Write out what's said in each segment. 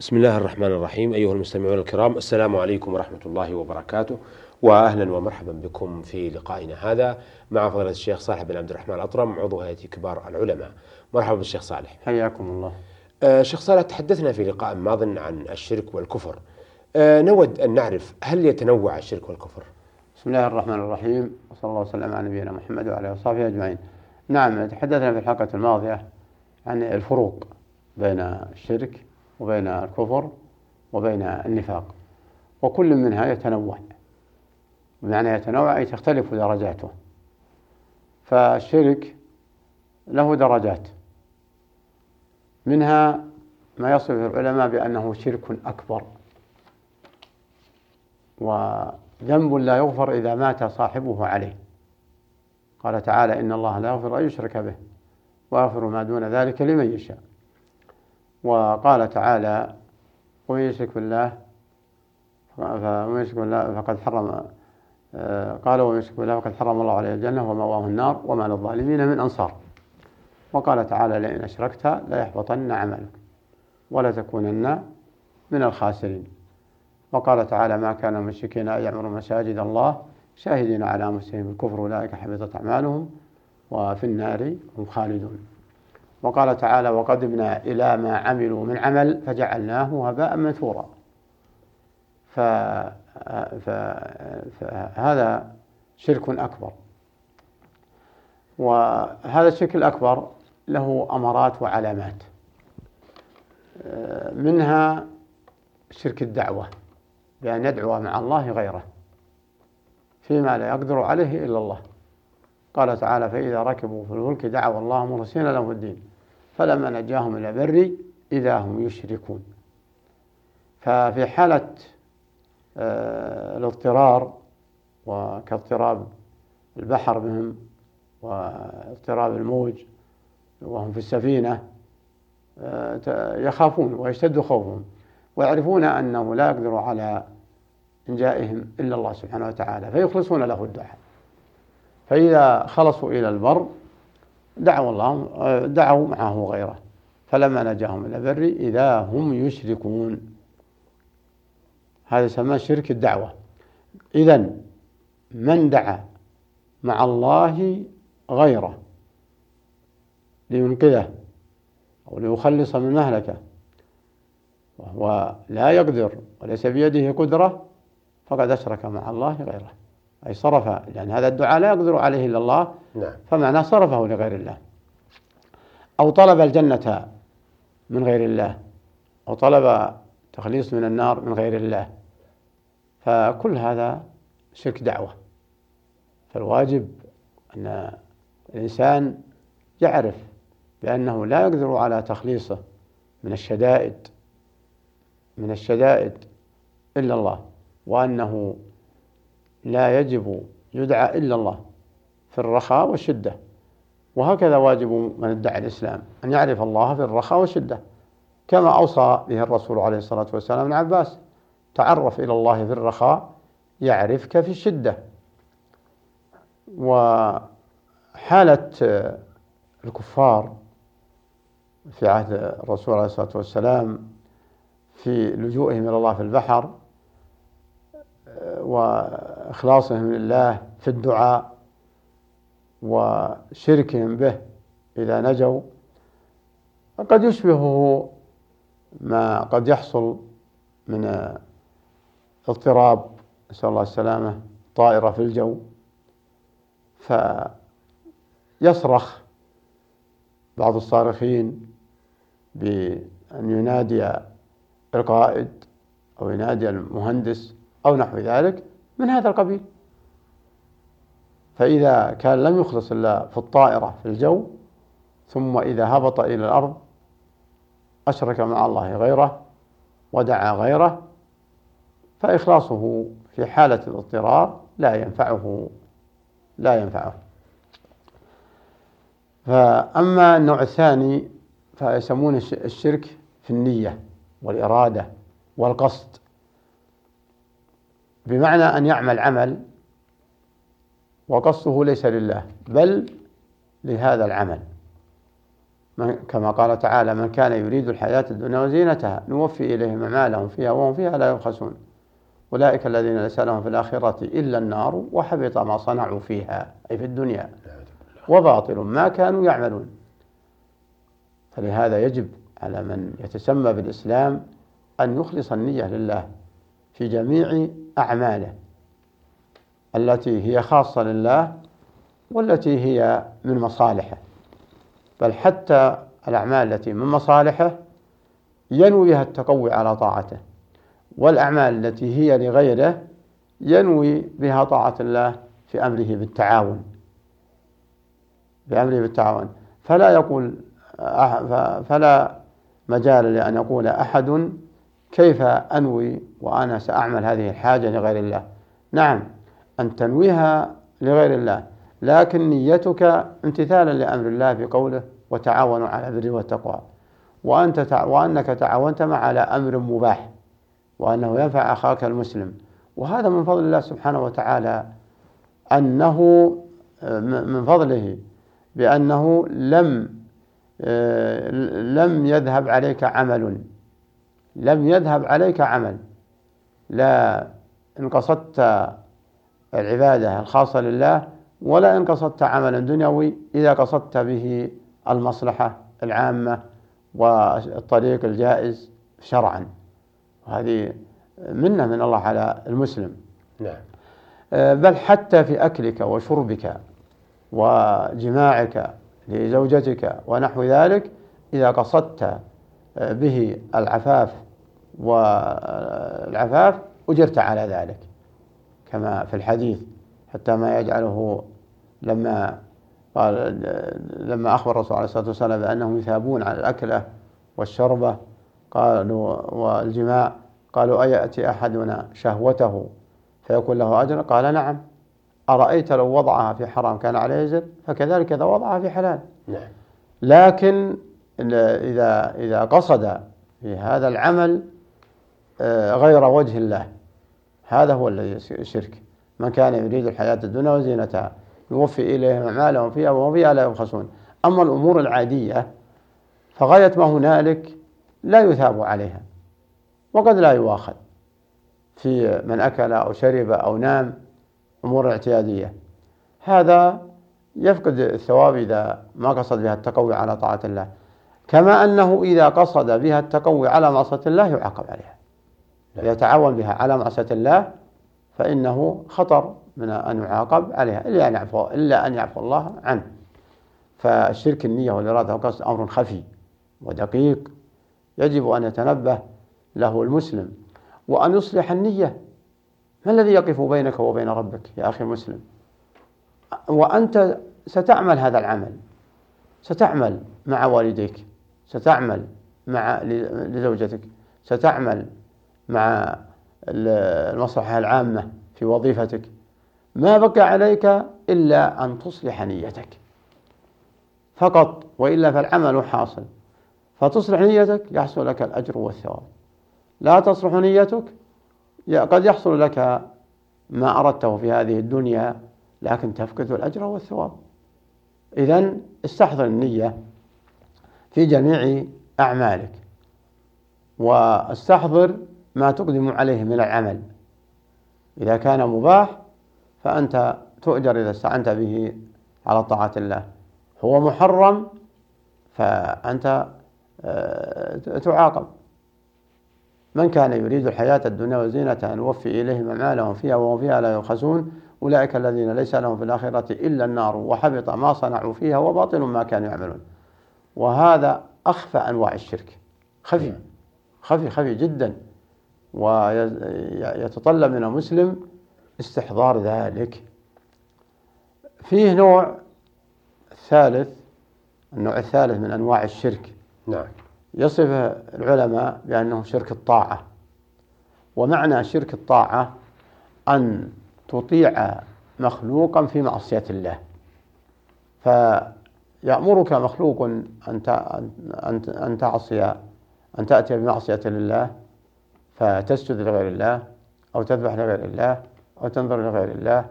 بسم الله الرحمن الرحيم. أيها المستمعون الكرام السلام عليكم ورحمة الله وبركاته وأهلا ومرحبا بكم في لقائنا هذا مع فضيلة الشيخ صالح بن عبد الرحمن الأطرم عضو هيئة كبار العلماء. مرحبا بالشيخ صالح. حياكم الله. آه شيخ صالح تحدثنا في لقاء ماض عن الشرك والكفر. آه نود أن نعرف هل يتنوع الشرك والكفر؟ بسم الله الرحمن الرحيم. وصلى الله وسلم على نبينا محمد وعلى آله وصحبه أجمعين. نعم تحدثنا في الحلقة الماضية عن الفروق بين الشرك وبين الكفر وبين النفاق وكل منها يتنوع. بمعنى يتنوع أي تختلف درجاته. فالشرك له درجات. منها ما يصف العلماء بأنه شرك أكبر. وذنب لا يغفر إذا مات صاحبه عليه. قال تعالى إن الله لا يغفر أن يشرك به ويغفر ما دون ذلك لمن يشاء. وقال تعالى ومن يشرك بالله فمن يشرك بالله فقد حرم قال ومن يشرك بالله فقد حرم الله عليه الجنة ومأواه النار وما للظالمين من أنصار. وقال تعالى لئن أشركت ليحبطن عملك ولتكونن من الخاسرين. وقال تعالى ما كان المشركين أن يعمروا مساجد الله شاهدين على أنفسهم الكفر أولئك حبطت أعمالهم وفي النار هم خالدون. وقال تعالى وقدمنا إلى ما عملوا من عمل فجعلناه هباء منثورا. فهذا شرك أكبر. وهذا الشرك الأكبر له أمارات وعلامات. منها شرك الدعوة بأن يدعو مع الله غيره فيما لا يقدر عليه إلا الله. قال تعالى فإذا ركبوا في الفلك دعوا الله مخلصين له الدين. فلما نجاهم إلى بر إذا هم يشركون. ففي حالة آه، الاضطرار وكاضطراب البحر بهم واضطراب الموج وهم في السفينة آه، يخافون ويشتد خوفهم ويعرفون أنه لا يقدر على إنجائهم إلا الله سبحانه وتعالى فيخلصون له الدعاء. فإذا خلصوا إلى البر دعوا الله دعوا معه غيره. فلما نجاهم إلى البر إذا هم يشركون. هذا يسمى شرك الدعوة. إذا من دعا مع الله غيره لينقذه أو ليخلص من مهلكه وهو لا يقدر وليس بيده قدرة فقد أشرك مع الله غيره. أي صرف لأن هذا الدعاء لا يقدر عليه إلا الله نعم. فمعناه صرفه لغير الله. أو طلب الجنة من غير الله أو طلب تخليص من النار من غير الله. فكل هذا شرك دعوة. فالواجب أن الإنسان يعرف بأنه لا يقدر على تخليصه من الشدائد من الشدائد إلا الله وأنه لا يجب يدعى إلا الله في الرخاء والشدة. وهكذا واجب من ادعى الإسلام أن يعرف الله في الرخاء والشدة. كما أوصى به الرسول عليه الصلاة والسلام ابن عباس تعرف إلى الله في الرخاء يعرفك في الشدة. وحالة الكفار في عهد الرسول عليه الصلاة والسلام في لجوئهم إلى الله في البحر وإخلاصهم لله في الدعاء وشركهم به إذا نجوا قد يشبهه ما قد يحصل من اضطراب نسأل الله السلامة طائرة في الجو فيصرخ بعض الصارخين بأن ينادي القائد أو ينادي المهندس أو نحو ذلك. من هذا القبيل؟ فإذا كان لم يخلص إلا في الطائرة في الجو ثم إذا هبط إلى الأرض أشرك مع الله غيره ودعا غيره فإخلاصه في حالة الاضطرار لا ينفعه لا ينفعه. فأما النوع الثاني فيسمون الشرك في النية والإرادة والقصد. بمعنى أن يعمل عمل وقصده ليس لله بل لهذا العمل. من كما قال تعالى من كان يريد الحياة الدنيا وزينتها نوفي إليهم أعمالهم فيها وهم فيها لا يبخسون. أولئك الذين ليس لهم في الآخرة إلا النار وحبط ما صنعوا فيها أي في الدنيا. وباطل ما كانوا يعملون. فلهذا يجب على من يتسمى بالإسلام أن يخلص النية لله. في جميع أعماله التي هي خاصة لله والتي هي من مصالحه. بل حتى الأعمال التي من مصالحه ينوي بها التقوي على طاعته والأعمال التي هي لغيره ينوي بها طاعة الله في أمره بالتعاون. بأمره بالتعاون. فلا يقول فلا مجال لأن يقول أحد كيف أنوي وأنا سأعمل هذه الحاجة لغير الله؟ نعم أن تنويها لغير الله لكن نيتك امتثالا لأمر الله في قوله وتعاونوا على البر والتقوى. وأنت تع... وأنك تعاونت مع على أمر مباح وأنه ينفع أخاك المسلم. وهذا من فضل الله سبحانه وتعالى أنه من فضله بأنه لم لم يذهب عليك عمل. لم يذهب عليك عمل. لا إن قصدت العبادة الخاصة لله ولا إن قصدت عملا دنيوي إذا قصدت به المصلحة العامة والطريق الجائز شرعا. وهذه منة من الله على المسلم. نعم. آه، بل حتى في أكلك وشربك وجماعك لزوجتك ونحو ذلك إذا قصدت به العفاف والعفاف أجرت على ذلك كما في الحديث حتى ما يجعله لما قال لما أخبر الرسول عليه الصلاة والسلام بأنهم يثابون على الأكلة والشربة قالوا والجماع قالوا أيأتي أحدنا شهوته فيكون له أجر؟ قال نعم. أرأيت لو وضعها في حرام كان عليه أجر فكذلك إذا وضعها في حلال. نعم. لكن إذا إذا قصد في هذا العمل غير وجه الله. هذا هو الشرك من كان يريد الحياة الدنيا وزينتها يوفي إليهم أعمالهم فيها وهم فيها لا يبخسون. أما الأمور العادية فغاية ما هنالك لا يثاب عليها وقد لا يؤاخذ. في من أكل أو شرب أو نام أمور اعتيادية. هذا يفقد الثواب إذا ما قصد بها التقوي على طاعة الله. كما أنه إذا قصد بها التقوي على معصية الله يعاقب عليها. إذا تعاون بها على معصية الله فإنه خطر من أن يعاقب عليها إلا أن يعفو إلا أن يعفو الله عنه. فالشرك النية والإرادة والقصد أمر خفي ودقيق يجب أن يتنبه له المسلم. وأن يصلح النية ما الذي يقف بينك وبين ربك يا أخي مسلم وأنت ستعمل هذا العمل ستعمل مع والديك ستعمل مع لزوجتك ستعمل مع المصلحة العامة في وظيفتك. ما بقى عليك إلا أن تصلح نيتك. فقط وإلا فالعمل حاصل. فتصلح نيتك يحصل لك الأجر والثواب. لا تصلح نيتك قد يحصل لك ما أردته في هذه الدنيا لكن تفقد الأجر والثواب. إذا استحضر النية في جميع أعمالك. واستحضر ما تقدم عليه من العمل. إذا كان مباح فأنت تؤجر إذا استعنت به على طاعة الله. هو محرم فأنت آه، تعاقب. من كان يريد الحياة الدنيا وزينتها نوفي إليهم أعمالهم فيها وهم فيها لا يبخسون أولئك الذين ليس لهم في الآخرة إلا النار وحبط ما صنعوا فيها وباطل ما كانوا يعملون. وهذا أخفى أنواع الشرك. خفي خفي خفي جدا. ويتطلب من المسلم استحضار ذلك. فيه نوع ثالث النوع الثالث من أنواع الشرك. نعم. يصف العلماء بأنه شرك الطاعة. ومعنى شرك الطاعة أن تطيع مخلوقا في معصية الله. فيأمرك مخلوق أن أن تعصي أن تأتي بمعصية لله فتسجد لغير الله أو تذبح لغير الله أو تنظر لغير الله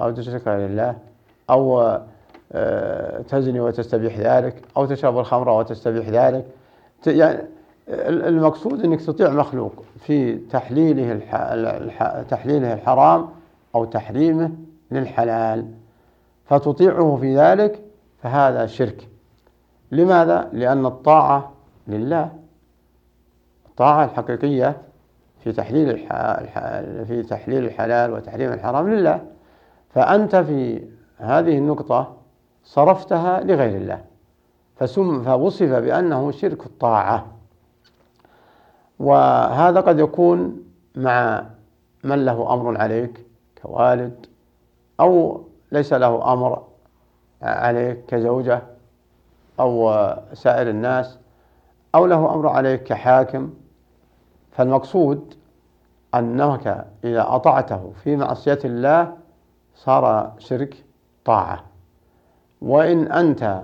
أو تشرك لغير الله أو آه، تزني وتستبيح ذلك أو تشرب الخمر وتستبيح ذلك. يعني المقصود أنك تطيع مخلوق في تحليله تحليله الحرام أو تحريمه للحلال. فتطيعه في ذلك فهذا شرك. لماذا؟ لأن الطاعة لله الطاعة الحقيقية في تحليل في تحليل الحلال وتحريم الحرام لله. فأنت في هذه النقطة صرفتها لغير الله. فسم فوصف بأنه شرك الطاعة. وهذا قد يكون مع من له أمر عليك كوالد أو ليس له أمر عليك كزوجة أو سائر الناس أو له أمر عليك كحاكم. فالمقصود أنك إذا أطعته في معصية الله صار شرك طاعة. وإن أنت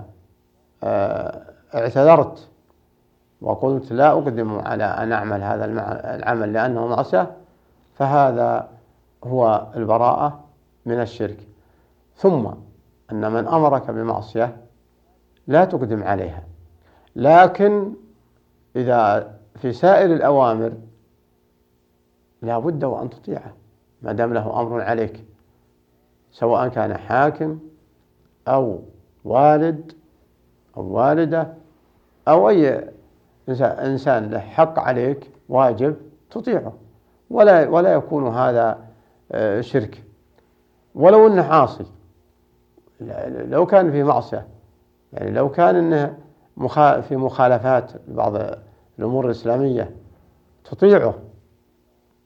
آه، اعتذرت وقلت لا أقدم على أن أعمل هذا العمل لأنه معصية فهذا هو البراءة من الشرك. ثم أن من أمرك بمعصية لا تقدم عليها. لكن إذا في سائر الأوامر لا بد وأن تطيعه ما دام له أمر عليك سواء كان حاكم أو والد أو والدة أو أي إنسان له حق عليك واجب تطيعه. ولا ولا يكون هذا آه، شرك. ولو إنه عاصي. لو كان في معصية. يعني لو كان إنه في مخالفات بعض الأمور الإسلامية. تطيعه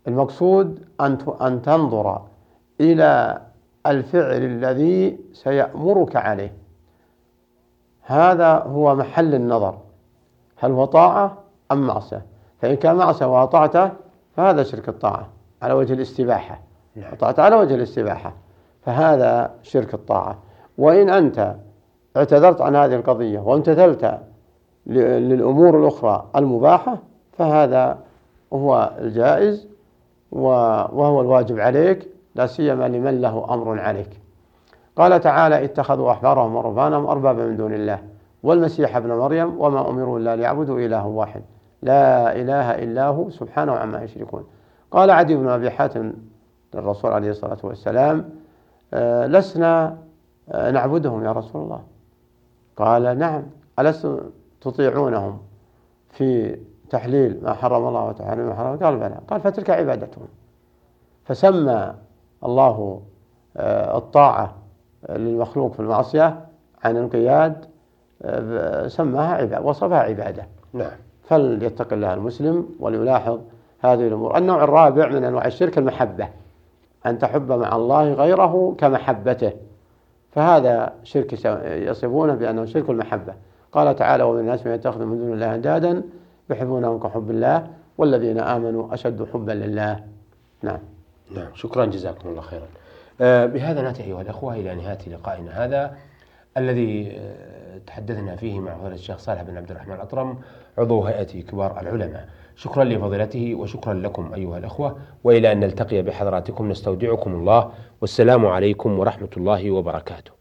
المقصود أن أن تنظر إلى الفعل الذي سيأمرك عليه. هذا هو محل النظر. هل هو طاعة أم معصية؟ فإن كان معصية وأطعته فهذا شرك الطاعة على وجه الاستباحة. أطعت على وجه الاستباحة فهذا شرك الطاعة. وإن أنت اعتذرت عن هذه القضية وامتثلت للأمور الأخرى المباحة فهذا هو الجائز وهو الواجب عليك لا سيما لمن له أمر عليك. قال تعالى اتخذوا أحبارهم ورهبانهم أربابا من دون الله والمسيح ابن مريم وما أمروا إلا ليعبدوا إله واحد لا إله إلا هو سبحانه عما يشركون. قال عدي بن أبي حاتم للرسول عليه الصلاة والسلام آه، لسنا آه، نعبدهم يا رسول الله؟ قال نعم. ألستم تطيعونهم في تحليل ما حرم الله وتحريم ما حرم. قال بلى. قال فتلك عبادتهم. فسمى الله آه، الطاعة للمخلوق في المعصية عن القياد سماها عبادة وصفها عبادة. نعم. فليتق الله المسلم وليلاحظ هذه الأمور. النوع الرابع من أنواع الشرك المحبة. أن تحب مع الله غيره كمحبته. فهذا شرك يصفونه بأنه شرك المحبة. قال تعالى ومن الناس من يتخذ من دون الله أندادا يحبونهم كحب الله والذين آمنوا أشد حبا لله. نعم. نعم. شكرا. جزاكم الله خيرا. آه، بهذا نأتي أيها الأخوة إلى نهاية لقائنا هذا الذي آه، تحدثنا فيه مع فضيلة الشيخ صالح بن عبد الرحمن الأطرم عضو هيئة كبار العلماء. شكرا لفضيلته وشكرا لكم أيها الأخوة وإلى أن نلتقي بحضراتكم نستودعكم الله والسلام عليكم ورحمة الله وبركاته.